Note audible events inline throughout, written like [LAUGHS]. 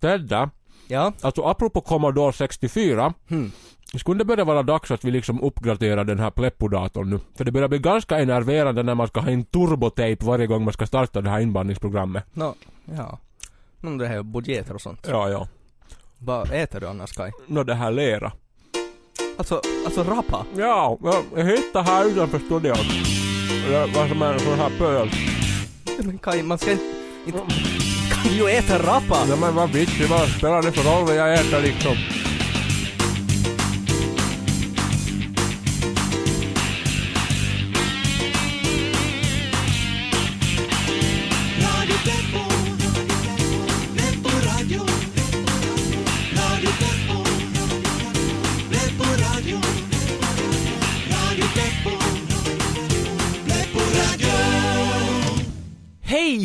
Tedda, Ja. alltså apropå Commodore 64. Hmm. Skulle det börja vara dags att vi liksom uppgraderar den här Pleppo-datorn nu? För det börjar bli ganska enerverande när man ska ha en turbotejp varje gång man ska starta det här inbandningsprogrammet. Nå, ja. Men det här är budgeter och sånt. Ja, ja. Vad äter du annars Kai? Nå det här lera. Alltså, alltså rapa? Ja, jag- hittade här utanför studion. Var som en sån här pöl. Men Kai, man ska inte... inte kan ju äter rappa! Ja men vad bitch, vad spelar det för roll vad jag äter liksom?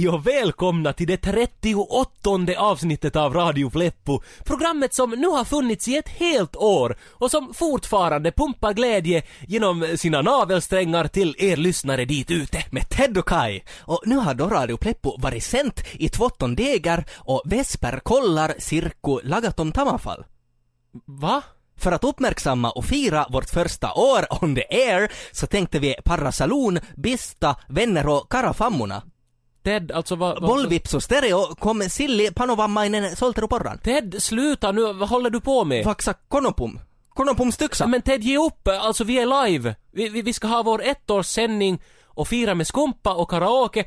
Hej och välkomna till det 38 avsnittet av Radio Pleppo. Programmet som nu har funnits i ett helt år och som fortfarande pumpar glädje genom sina navelsträngar till er lyssnare dit ute. Med Ted och Kai. Och nu har då Radio Pleppo varit sänt i tvåttondegar och Vesper kollar Sirku lagat om Tamafall. Va? För att uppmärksamma och fira vårt första år on the air så tänkte vi Parra Saloon, Bista, Vänner och Karafammuna. Ted, alltså vad... och Stereo kom Silli Panovammainen Solteruporran. Ted, sluta nu, vad håller du på med? Vaksa Konopum. Konopum Styksa. Men Ted, ge upp, alltså vi är live. Vi, vi, vi ska ha vår ettårssändning och fira med skumpa och karaoke.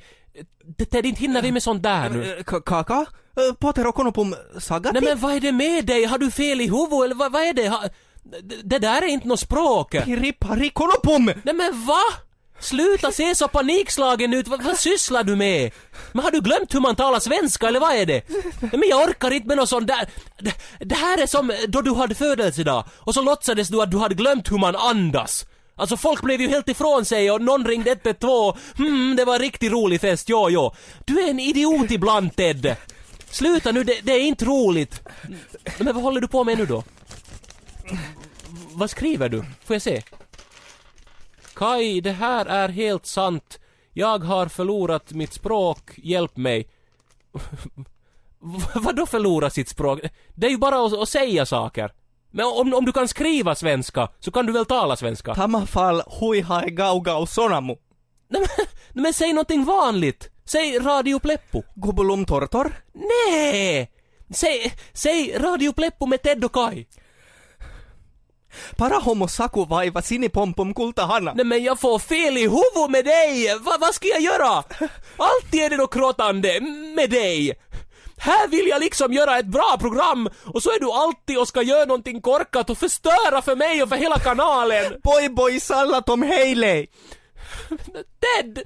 Ted, inte hinner vi med sånt där nu. Eh, K- Kaka? Eh, Potter och Konopum Sagati? Nej men vad är det med dig? Har du fel i huvudet eller vad, vad är det? Ha, det, där är inte något språk. Piri Pari Konopum! Nej men va? Sluta se så panikslagen ut, vad, vad sysslar du med? Men har du glömt hur man talar svenska eller vad är det? Men jag orkar inte med något sånt där. Det, det här är som då du hade födelsedag och så låtsades du att du hade glömt hur man andas. Alltså folk blev ju helt ifrån sig och någon ringde 112, hmm det var en riktigt rolig fest, ja ja. Du är en idiot ibland Ted. Sluta nu, det, det är inte roligt. Men vad håller du på med nu då? Vad skriver du? Får jag se? Kai, det här är helt sant. Jag har förlorat mitt språk, hjälp mig. [LAUGHS] Vadå förlora sitt språk? Det är ju bara att, att säga saker. Men om, om du kan skriva svenska, så kan du väl tala svenska? Tamafall hui hai gau gau sonamu. Nej men, men säg någonting vanligt! Säg Radio Pleppo. Gubulum tortor? Nej! Säg, säg Radio Pleppo med Ted och Kai. Para homo saku vaiva sinipompum kultahanna. Nej men jag får fel i huvudet med dig! Va, vad ska jag göra? Alltid är det något krottande med dig! Här vill jag liksom göra ett bra program och så är du alltid och ska göra någonting korkat och förstöra för mig och för hela kanalen! [LAUGHS] Boy boy sallatom heilei! Ted!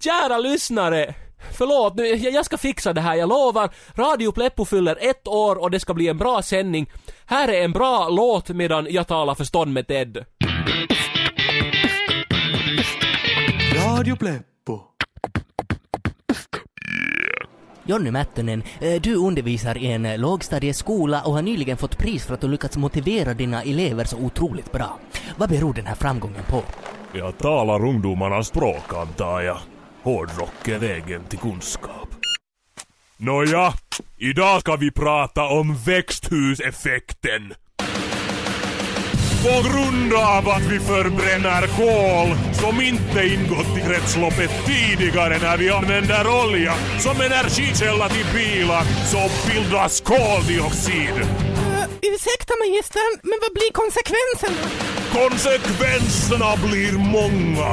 Kära lyssnare! Förlåt, nu, jag jag ska fixa det här, jag lovar. Radio Pleppo fyller ett år och det ska bli en bra sändning. Här är en bra låt medan jag talar förstånd med Ted. Radio Pleppo. Jonny Mättönen, eh, du undervisar i en eh, lågstadieskola och har nyligen fått pris för att du lyckats motivera dina elever så otroligt bra. Vad beror den här framgången på? Jag talar ungdomarnas språk antar jag. Hårdrock är vägen till kunskap. Nåja, idag ska vi prata om växthuseffekten. På grund av att vi förbränner kol som inte ingått i kretsloppet tidigare när vi använder olja som energikälla till bilar så bildas koldioxid. Eh, ursäkta magistern, men vad blir konsekvenserna? Konsekvenserna blir många.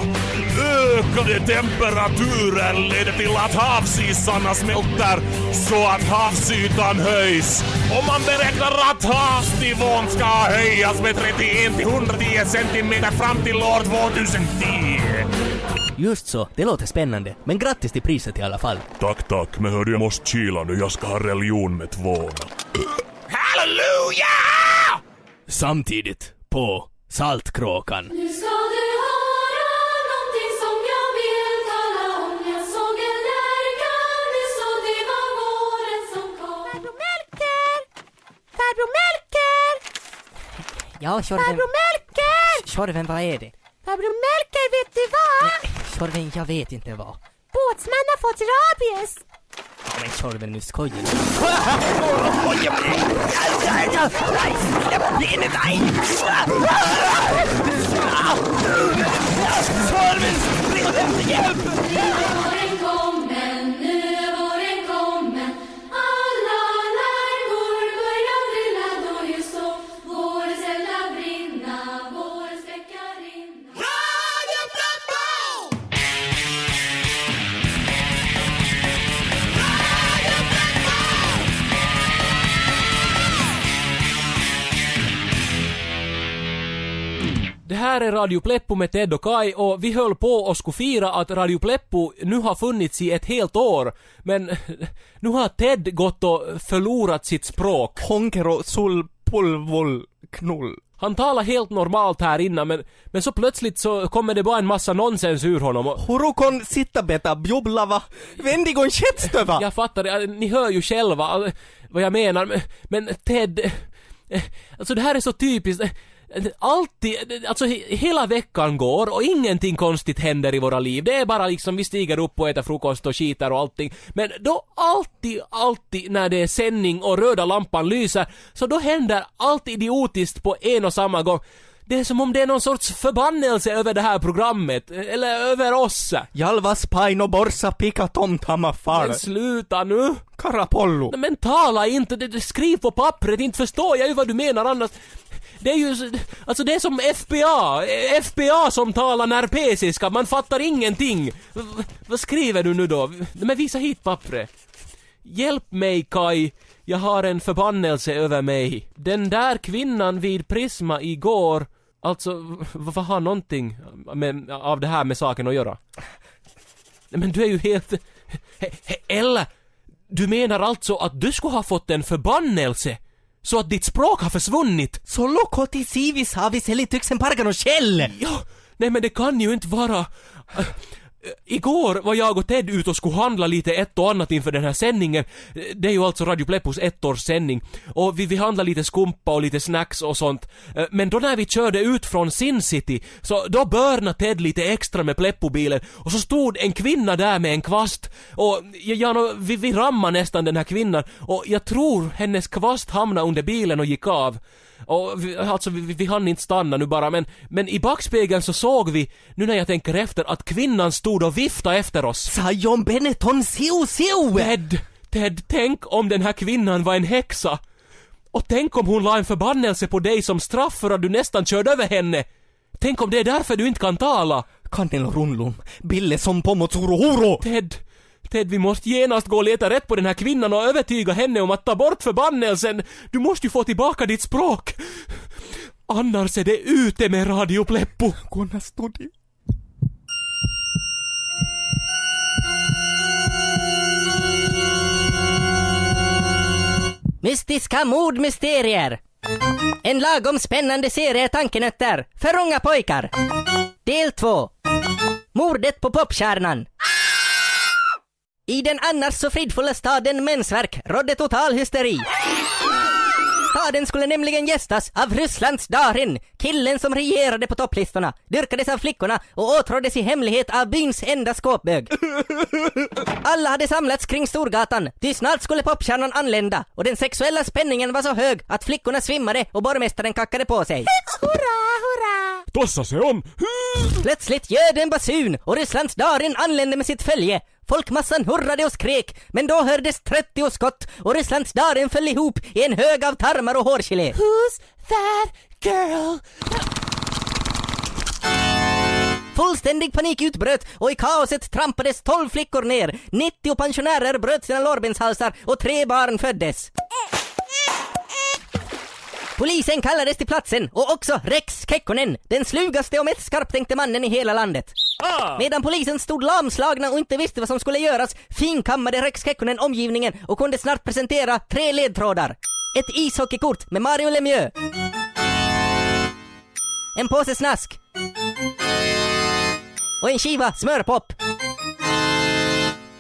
Ökade temperaturer leder till att havsisarna smälter så att havsytan höjs. Och man beräknar att havsnivån ska höjas med 31 till 110 centimeter fram till år 2010. Just så, det låter spännande. Men grattis till priset i alla fall. Tack, tack, men hördu jag måste kila nu. Jag ska ha religion med tvåorna. Halleluja! Samtidigt på Saltkråkan. Nu ska du höra någonting som jag vill tala om Jag såg en lärka nyss och det var våren som kom Farbror Melker! Farbror Melker! Ja, Tjorven. Farbror Melker! Tjorven, vad är det? Farbror Melker, vet du vad? Tjorven, jag vet inte vad. Båtsman har fått rabies! Men Tjorven, nu skojar du. Våren kommen, här är Radio Pleppo med Ted och Kai och vi höll på och skulle fira att Radio Pleppo nu har funnits i ett helt år. Men [LAUGHS] nu har Ted gått och förlorat sitt språk. Honkero sulpulvul knull. Han talar helt normalt här innan men, men så plötsligt så kommer det bara en massa nonsens ur honom och Hurukon sittabeta bjublava vendigon kätstövä. jag fattar det, ni hör ju själva vad jag menar men, men Ted, eh, alltså det här är så typiskt. Alltid, alltså he- hela veckan går och ingenting konstigt händer i våra liv. Det är bara liksom vi stiger upp och äter frukost och skiter och allting. Men då alltid, alltid när det är sändning och röda lampan lyser, så då händer allt idiotiskt på en och samma gång. Det är som om det är någon sorts förbannelse över det här programmet, eller över oss. Jalvas paino borsa pika tomtama far. Men sluta nu! Karapollo. Men tala inte, skriv på pappret, inte förstår jag ju vad du menar annars. Det är ju, alltså det är som FBA, FBA som talar närpesiska, man fattar ingenting. V, vad skriver du nu då? Men visa hit pappret. Hjälp mig Kai, jag har en förbannelse över mig. Den där kvinnan vid Prisma igår, alltså vad har någonting med, av det här med saken att göra? Men du är ju helt... Eller, du menar alltså att du skulle ha fått en förbannelse? Så att ditt språk har försvunnit? Solo koti sivis havis elityksen parkan och käll. Ja, nej men det kan ju inte vara... Igår var jag och Ted ute och skulle handla lite ett och annat inför den här sändningen. Det är ju alltså Radio Pleppos ettårssändning. Och vi, vi handlade lite skumpa och lite snacks och sånt. Eh, men då när vi körde ut från Sin City, så då börnade Ted lite extra med Pleppo-bilen. Och så stod en kvinna där med en kvast. Och ja, ja, vi, vi rammade nästan den här kvinnan. Och jag tror hennes kvast hamnade under bilen och gick av. Och vi, alltså vi, vi hann inte stanna nu bara men, men i backspegeln så såg vi, nu när jag tänker efter, att kvinnan stod och viftade efter oss. Sajon Benetton siu siu. Ted, Ted, tänk om den här kvinnan var en häxa. Och tänk om hon la en förbannelse på dig som straff för att du nästan körde över henne. Tänk om det är därför du inte kan tala. Kannelo runlum. Bille som pomotsuro huro. Ted, Ted, vi måste genast gå och leta rätt på den här kvinnan och övertyga henne om att ta bort förbannelsen. Du måste ju få tillbaka ditt språk. Annars är det ute med Radio Pleppo. Kunna studi. Mystiska mordmysterier. En lagom spännande serie tankenötter för unga pojkar. Del 2. Mordet på popstjärnan. I den annars så fridfulla staden Mensverk rådde total hysteri. Staden skulle nämligen gästas av Rysslands Darin, killen som regerade på topplistorna, dyrkades av flickorna och åtråddes i hemlighet av byns enda skåpbög. Alla hade samlats kring Storgatan, ty snart skulle popstjärnan anlända och den sexuella spänningen var så hög att flickorna svimmade och borgmästaren kackade på sig. Tossa se on! Plötsligt ljöd en basun och Rysslands Darin anlände med sitt följe. Folkmassan hurrade och skrek, men då hördes 30 skott och Rysslands Darin föll ihop i en hög av tarmar och hårgelé. Who's that girl? Fullständig panik utbröt och i kaoset trampades 12 flickor ner, 90 pensionärer bröt sina lårbenshalsar och tre barn föddes. Polisen kallades till platsen och också Rex Kekkonen, den slugaste och mest skarptänkte mannen i hela landet. Medan polisen stod lamslagna och inte visste vad som skulle göras finkammade Rex Kekkonen omgivningen och kunde snart presentera tre ledtrådar. Ett ishockeykort med Mario Lemieux. En påse snask. Och en skiva smörpop.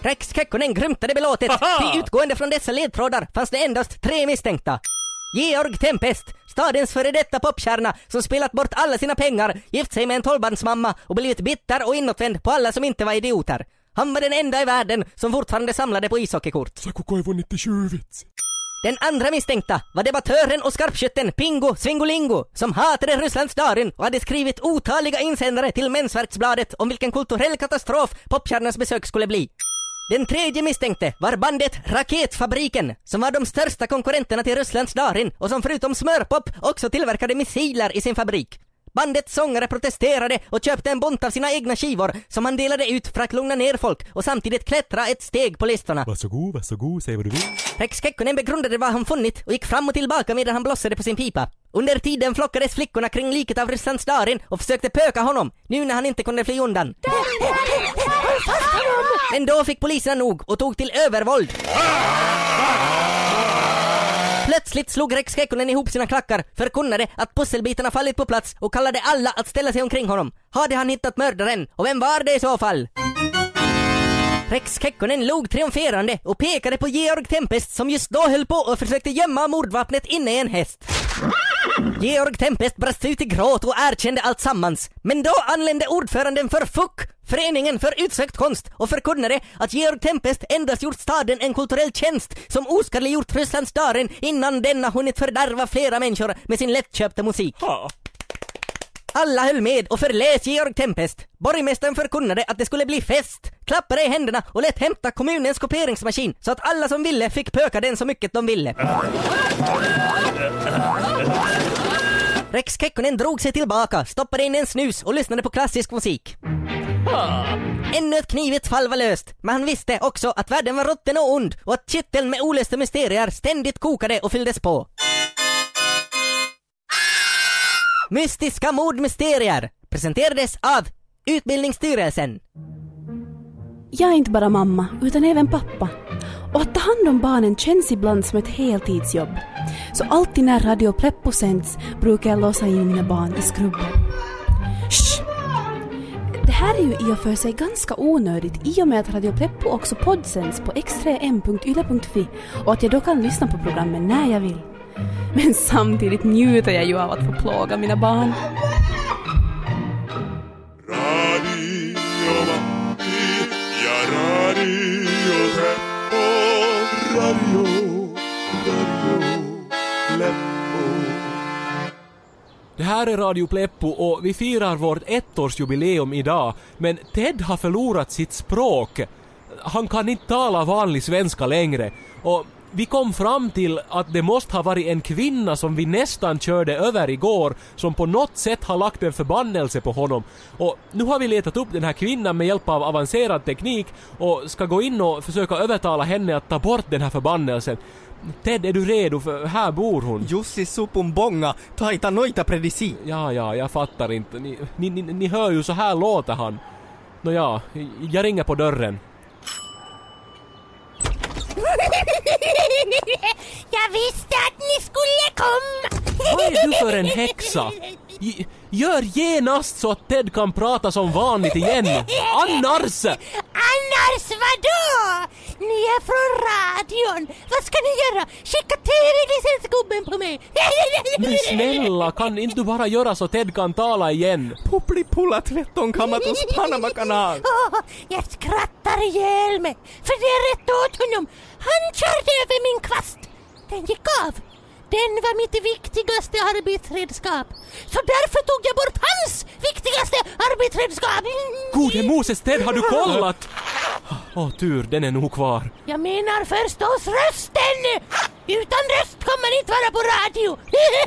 Rex Kekkonen grymtade belåtet, ty utgående från dessa ledtrådar fanns det endast tre misstänkta. Georg Tempest, stadens före detta popstjärna som spelat bort alla sina pengar, gift sig med en tolvbarnsmamma och blivit bitter och inåtvänd på alla som inte var idioter. Han var den enda i världen som fortfarande samlade på ishockeykort. Saku Koivu 97-vitsi. Den andra misstänkta var debattören och skarpskytten Pingo Svingolingo som hatade Rysslandsdagen och hade skrivit otaliga insändare till Mensverksbladet om vilken kulturell katastrof popstjärnans besök skulle bli. Den tredje misstänkte var bandet Raketfabriken som var de största konkurrenterna till Rysslandsdagen och som förutom smörpop också tillverkade missiler i sin fabrik. Bandets sångare protesterade och köpte en bunt av sina egna skivor som han delade ut för att lugna ner folk och samtidigt klättra ett steg på listorna. Varsågod, varsågod, säg vad du vill. Rex Kekkonen begrundade vad han funnit och gick fram och tillbaka medan han blossade på sin pipa. Under tiden flockades flickorna kring liket av Rysslandsdarin och försökte pöka honom, nu när han inte kunde fly undan. Men då fick poliserna nog och tog till övervåld. Plötsligt slog Rex Kekkonen ihop sina klackar, förkunnade att pusselbitarna fallit på plats och kallade alla att ställa sig omkring honom. Hade han hittat mördaren? Och vem var det i så fall? Rex Kekkonen log triumferande och pekade på Georg Tempest som just då höll på och försökte gömma mordvapnet inne i en häst. Georg Tempest brast ut i gråt och erkände allt sammans. Men då anlände ordföranden för FUK, Föreningen för utsökt konst, och förkunnade att Georg Tempest endast gjort staden en kulturell tjänst som oskadliggjort Rysslandsdaren innan denna hunnit fördärva flera människor med sin lättköpta musik. Alla höll med och förlät Georg Tempest. Borgmästaren förkunnade att det skulle bli fest, klappade i händerna och lät hämta kommunens kopieringsmaskin så att alla som ville fick pöka den så mycket de ville. Rex Kekkonen drog sig tillbaka, stoppade in en snus och lyssnade på klassisk musik. Ännu ett knivigt fall var löst, men han visste också att världen var rutten och ond och att kitteln med olösta mysterier ständigt kokade och fylldes på. Mystiska mordmysterier presenterades av Utbildningsstyrelsen. Jag är inte bara mamma, utan även pappa. Och att ta hand om barnen känns ibland som ett heltidsjobb. Så alltid när Radio Pleppo sänds brukar jag låsa in mina barn i skrubben. Shh! Det här är ju i och för sig ganska onödigt i och med att Radio Pleppo också poddsänds på x3m.yle.fi och att jag då kan lyssna på programmen när jag vill. Men samtidigt njuter jag ju av att få plåga mina barn. Det här är Radio Pleppo och vi firar vårt ettårsjubileum idag, men Ted har förlorat sitt språk. Han kan inte tala vanlig svenska längre och vi kom fram till att det måste ha varit en kvinna som vi nästan körde över igår som på något sätt har lagt en förbannelse på honom. Och nu har vi letat upp den här kvinnan med hjälp av avancerad teknik och ska gå in och försöka övertala henne att ta bort den här förbannelsen. Ted, är du redo? För här bor hon. Jussi supumbonga, taita noita predisi. Ja, ja, jag fattar inte. Ni, ni, ni, ni hör ju så här låter han. Nåja, jag ringer på dörren. [LAUGHS] Jag visste att ni skulle komma! Vad är du för en häxa? G- Gör genast så att Ted kan prata som vanligt igen. Annars! Annars vadå? Ni är från radion. Vad ska ni göra? Skicka TV-licensgubben på mig? [LAUGHS] Men snälla, kan inte du bara göra så Ted kan tala igen? Puplipulla trettonkammatus Panama-kanal. [LAUGHS] Åh, jag skrattar ihjäl mig. För det är rätt åt honom. Han körde över min kvast. Den gick av. Den var mitt viktigaste arbetsredskap. Så därför tog jag bort hans viktigaste arbetsredskap. Gode Moses Ted, har du kollat? [LAUGHS] Åh tur, den är nog kvar. Jag menar förstås rösten! Utan röst kommer inte vara på radio!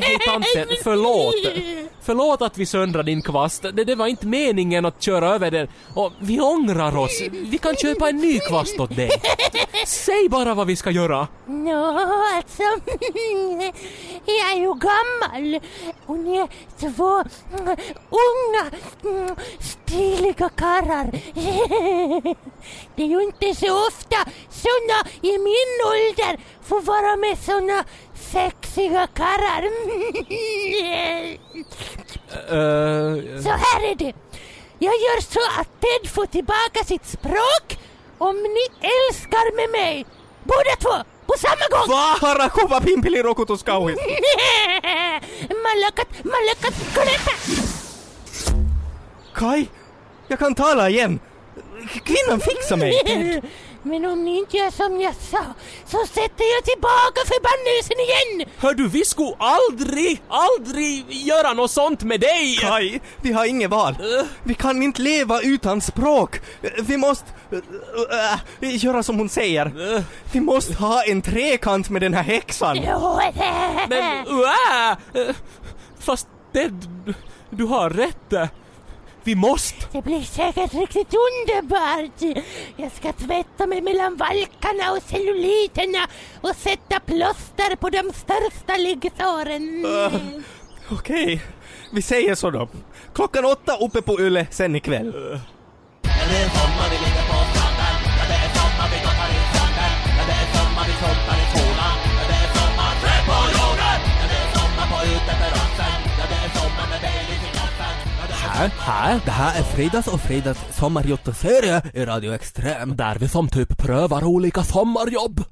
Hej tanten, [LAUGHS] förlåt. Förlåt att vi söndrade din kvast. Det, det var inte meningen att köra över den. Och vi ångrar oss. Vi kan köpa en ny kvast åt dig. Säg bara vad vi ska göra. Nå, alltså, [LAUGHS] jag är ju gammal och ni är två mm, unga, mm, stiliga karlar. [LAUGHS] Det är ju inte så ofta såna i min ålder får vara med såna sexiga karlar. Uh, Så här är det. Jag gör så att Ted får tillbaka sitt språk om ni älskar med mig. Båda två, på samma gång! Vahara kuva pimpili rokutus kauhis. [LAUGHS] Malakat, malakat, kolepä! Kai, jag kan tala igen. Kvinnan fixar mig! [LAUGHS] Men om ni inte gör som jag sa så sätter jag tillbaka förbannelsen igen! Hör du, vi skulle aldrig, aldrig göra något sånt med dig! Kai, vi har inget val. Vi kan inte leva utan språk. Vi måste äh, äh, göra som hon säger. Vi måste ha en trekant med den här häxan. [LAUGHS] Men, äh, Fast det, du har rätt. Vi måste. Det blir säkert riktigt underbart. Jag ska tvätta mig mellan valkarna och celluliterna och sätta plåster på de största liggsåren. Okej, vi säger så då. Klockan åtta uppe på Yle sen ikväll. Här, här, det här är Fridas och Fridas sommarjottoserie i Radio Extrem. Där vi som typ prövar olika sommarjobb.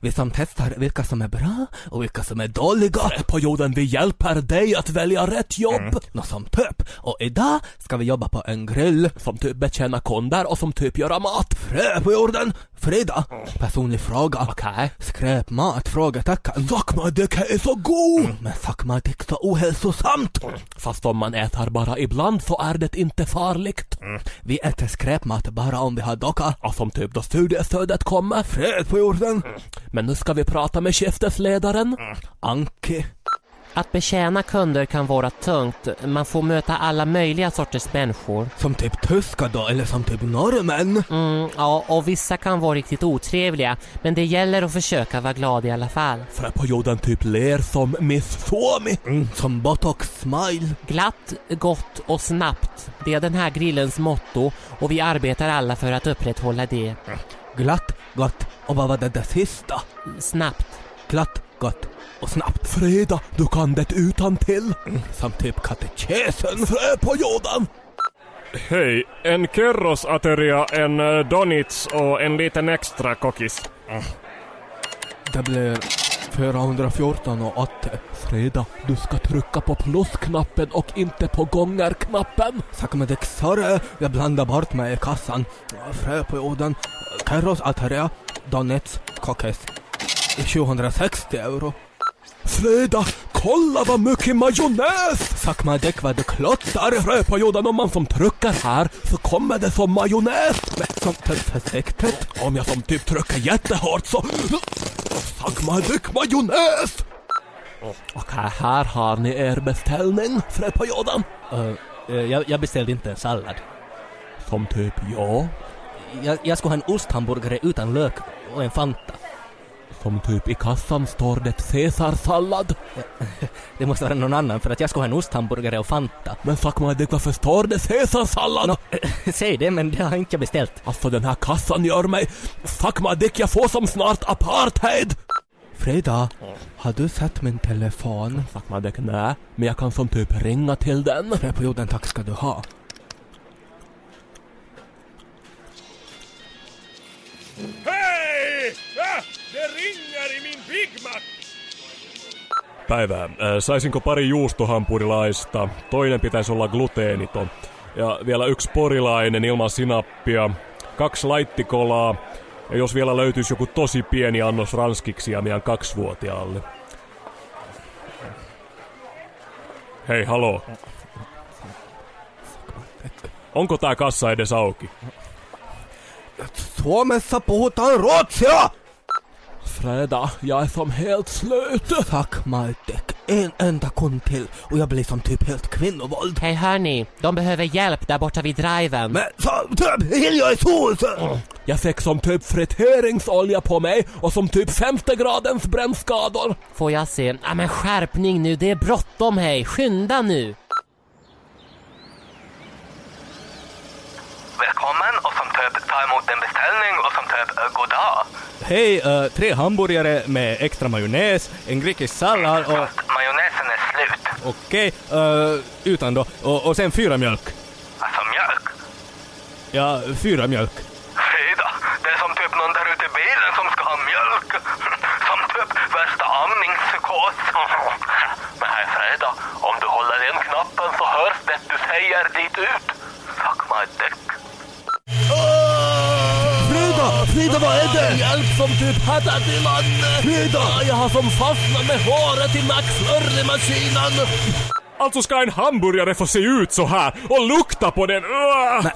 Vi som testar vilka som är bra och vilka som är dåliga. På jorden vi hjälper dig att välja rätt jobb. Nå som typ. Och idag ska vi jobba på en grill. Som typ betjäna kunder och som typ göra mat. Frö på jorden. Frida, personlig fråga. Okej. Skräpmat? Frågetecken. Sakmadicka är så god! Men sakmatik så ohälsosamt. Fast om man äter bara ibland så är det inte farligt. Vi äter skräpmat bara om vi har docka. Och som typ då studiestödet kommer. Fred på jorden. Men nu ska vi prata med skiftesledaren. Anki. Att betjäna kunder kan vara tungt. Man får möta alla möjliga sorters människor. Som typ tyska då, eller som typ norrmän. Mm, ja, och vissa kan vara riktigt otrevliga. Men det gäller att försöka vara glad i alla fall. För på jorden typ ler som Miss Suomi. Mm, som botox smile. Glatt, gott och snabbt. Det är den här grillens motto och vi arbetar alla för att upprätthålla det. Glatt, gott och vad var det där sista? Snabbt. Glatt, gott och snabbt. Freda, du kan det utan till. Som typ katekesen. Frö på jorden. Hej, en kerros ateria, en eh, donits och en liten extra kokis. Det blir 414 och 80. Freda, du ska trycka på plusknappen och inte på gångerknappen. Sakmadik sorry, jag blandar bort mig i kassan. Frö på jorden. Kerros ateria. Donets, kokes. 760 euro. Freda, kolla vad mycket majonnäs! Sakmadik vad du klottar. Frö på jorden, om man som trycker här så kommer det som majonnäs. Men som försiktigt. Om jag som typ trycker jättehårt så... Sagmadik majonnäs! Okej, här har ni er beställning, frö på jorden. Uh, jag, jag beställde inte en sallad. Som typ ja. Jag, jag skulle ha en osthamburgare utan lök och en Fanta. Som typ i kassan står det caesarsallad. [LAUGHS] Det måste vara någon annan för att jag ska ha en osthamburgare och Fanta. Men Sagmadik, varför står det caesarsallad? Nå, [LAUGHS] säg det men det har inte jag beställt. Alltså den här kassan gör mig... Sagmadik, jag får som snart apartheid! Frida, har du sett min telefon? Sagmadik, nej. Men jag kan som typ ringa till den. Frö på jorden, tack ska du ha. Hei! Det ringer i min Big Mac! Päivää. Äh, Saisinko pari juustohampurilaista? Toinen pitäisi olla gluteeniton. Ja vielä yksi porilainen ilman sinappia. Kaksi laittikolaa. Ja jos vielä löytyisi joku tosi pieni annos ranskiksia meidän kaksivuotiaalle. Hei, haloo. Onko tää kassa edes auki? Suomessa puhutaan ruotsia! Freda, jag är som helt slut. Tack Maldek. En enda kund till och jag blir som typ helt kvinnovåld. Hej hörni, de behöver hjälp där borta vid driven. Men som typ heljagsås! Jag fick som typ friteringsolja på mig och som typ femte gradens brännskador. Får jag se? Ja men skärpning nu, det är bråttom hej. Skynda nu. Välkommen och som typ ta emot en beställning och som typ uh, god dag. Hej, uh, tre hamburgare med extra majonnäs, en grekisk sallad och... Majonnäsen är slut. Okej, uh, utan då. Och, och sen fyra mjölk. Alltså mjölk? Ja, fyra mjölk. Frida, det är som typ någon där ute i bilen som ska ha mjölk. [LAUGHS] Som typ värsta amningspsykos. [LAUGHS] Men hej Frida, om du håller in knappen så hörs det du säger dit ut. Suck my dick. Frida, vad är det? Hjälp som typ hattat i man. Frida! Jag har som fastnat med håret i McFlurry-maskinen. Alltså ska en hamburgare få se ut så här och lukta på den? Uah!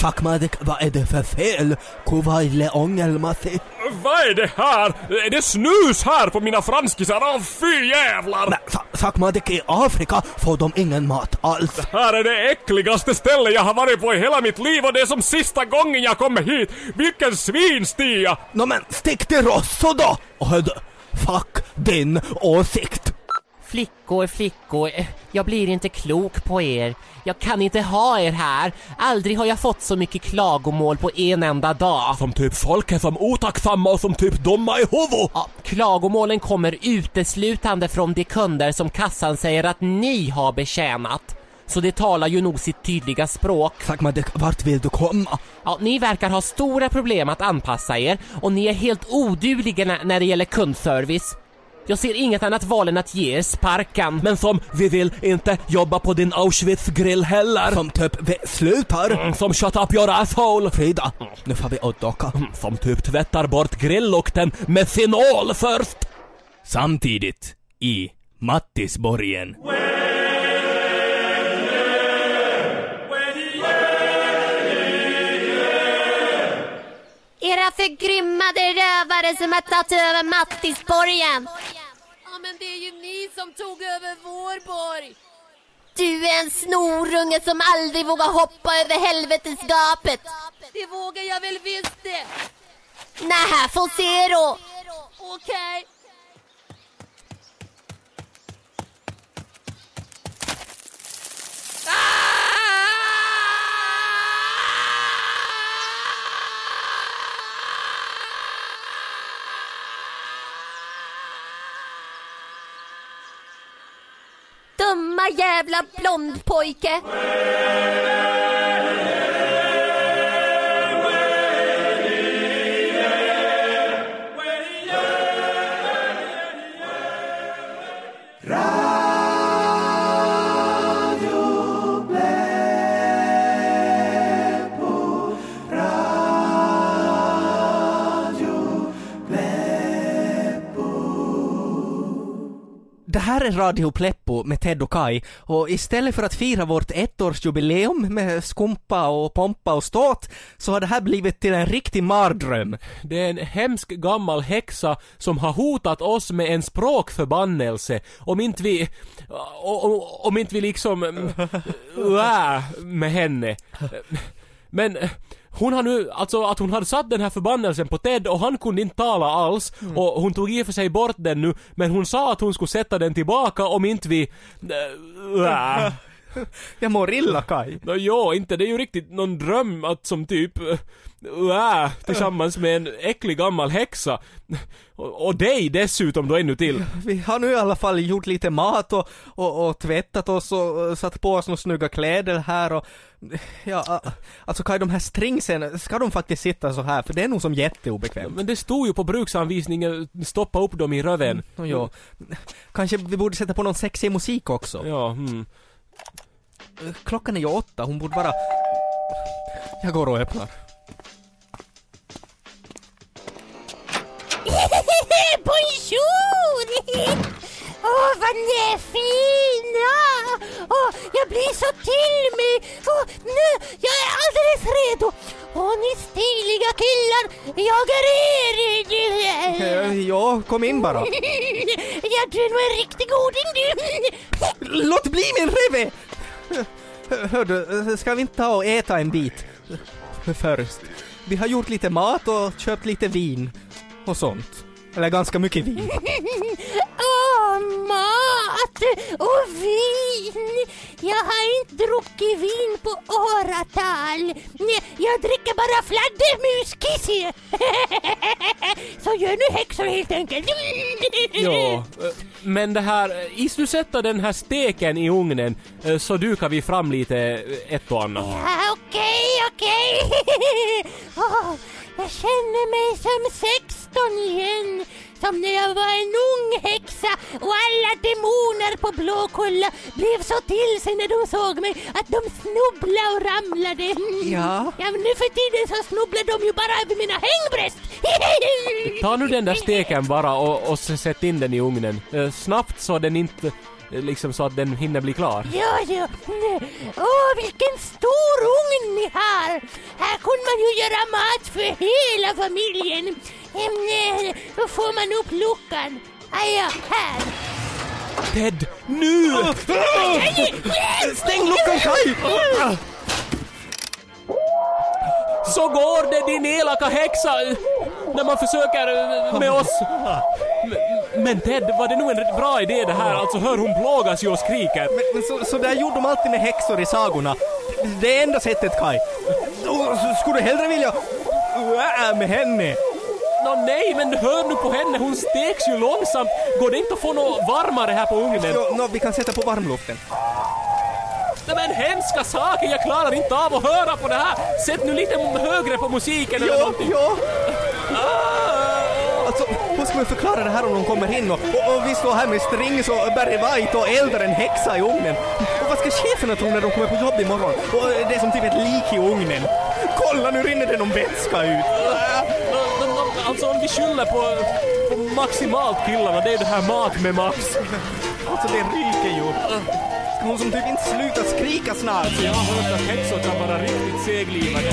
Fuck Madik, vad är det för fel? Kuvaille ångelmasi. Vad är det här? Är det snus här på mina franskisar? Åh fy jävlar! Fuck Madik, i Afrika får de ingen mat alls. Här är det äckligaste stället jag har varit på i hela mitt liv och det är som sista gången jag kommer hit. Vilken svinstia! Nå men stick till Rosso då! Och hör du, fuck din åsikt. Flickor, flickor, eh, jag blir inte klok på er. Jag kan inte ha er här. Aldrig har jag fått så mycket klagomål på en enda dag. Som typ folk är som otacksamma och som typ dumma i huvudet. Ja, klagomålen kommer uteslutande från de kunder som kassan säger att ni har betjänat. Så det talar ju nog sitt tydliga språk. Madik, vart vill du komma? Ja, ni verkar ha stora problem att anpassa er och ni är helt odugliga när det gäller kundservice. Jag ser inget annat val än att ge er sparken. Men som vi vill inte jobba på din Auschwitz-grill heller. Som typ, slutar. Mm, Som shut up your asshole. Frida, nu får vi åka. Mm, Som typ tvättar bort grillukten med fenol först. Samtidigt i Mattisborgen. Era förgrymmade rövare som har tagit över Mattisborgen. Ja, men det är ju ni som tog över vår borg. Du är en snorunge som aldrig vågar hoppa över helvetesgapet. Det vågar jag väl visst det. Nähä, få se då. Okej. Dumma jävla blondpojke. Det här är Radio Play Pleppo med Ted och Kai och istället för att fira vårt ettårsjubileum med skumpa och pompa och ståt så har det här blivit till en riktig mardröm. Det är en hemsk gammal häxa som har hotat oss med en språkförbannelse om inte vi... Om inte vi liksom... mm, [LAUGHS] Äh, med henne. Men hon har nu, alltså att hon hade satt den här förbannelsen på Ted och han kunde inte tala alls och hon tog i och för sig bort den nu men hon sa att hon skulle sätta den tillbaka om inte vi... Äh. [LAUGHS] Jag mår illa Kai. Nå jo, inte det är ju riktigt någon dröm att som typ äh, tillsammans med en äcklig gammal häxa. Och, och dig dessutom då ännu till. Vi har nu i alla fall gjort lite mat och, och, och tvättat oss och satt på oss några snygga kläder här och ja, alltså Kai de här stringsen, ska de faktiskt sitta så här? För det är nog som jätteobekvämt. Men det stod ju på bruksanvisningen, stoppa upp dem i röven. Och ja, kanske vi borde sätta på någon sexig musik också. Ja, hmm. Klockan är ju åtta, hon borde vara... Jag går och öppnar. [LAUGHS] Bonjour! [LAUGHS] Åh, vad ni är fina! Åh, jag blir så till mig! Åh, nu, jag är alldeles redo! Åh, ni stiliga killar! Jag är er! Eh, ja, kom in bara. [LAUGHS] Ja, du är nog en riktig goding du! Låt bli min reve! Hör du, ska vi inte ta och äta en bit? Först. Vi har gjort lite mat och köpt lite vin. Och sånt. Eller ganska mycket vin. [LAUGHS] Mat och vin! Jag har inte druckit vin på åratal. Jag dricker bara fladdermuskiss. [LAUGHS] Så gör nu häxor helt enkelt. Ja, [LAUGHS] eh, men det här, eh, is du sätta den här steken i ugnen eh, så dukar vi fram lite ett och annat. Ja, Okej, okej. [LAUGHS] Jag känner mig som 16 igen. Som när jag var en ung häxa och alla demoner på Blåkulla blev så till sig när de såg mig att de snubblade och ramlade. Ja. Ja, men nu för tiden så snubblar de ju bara över mina hängbröst. Ta nu den där steken bara och, och sätt in den i ugnen. Eh, snabbt så den inte, eh, liksom så att den hinner bli klar. Ja, ja. Åh, vilken stor ugn ni har! Här kunde man ju göra mat för hela familjen. Eh, Då får man upp luckan. Ah, ja, här. Ted, nu! Stäng luckan Kaj! Så går det din elaka häxa när man försöker eh, med oss. Men- Ted, var det nog en bra idé det här? Alltså hör hon plågas ju och skriker. Men, men så, så där gjorde de alltid med häxor i sagorna. Det är enda sättet Kaj. Skulle du hellre vilja äh, med henne? Nå nej, men hör nu på henne, hon steks ju långsamt. Går det inte att få något varmare här på ugnen? Jo, nå, vi kan sätta på varmluften. Nej men hemska saker, jag klarar inte av att höra på det här. Sätt nu lite högre på musiken eller någonting. jo. Ah! Alltså, hur ska vi förklara det här om de kommer in och, och, och vi står här med strings och Barry White och eldar en häxa i ugnen? Och vad ska cheferna tro när de kommer på jobb imorgon? Och det är som typ ett lik i ugnen. Kolla, nu rinner det någon vätska ut. Alltså om vi skyller på, på maximalt killarna, det är det här mat med Max. Alltså, det ryker ju. Ska hon som typ inte sluta skrika snart? Jag har hört att häxor kan vara riktigt seglivade.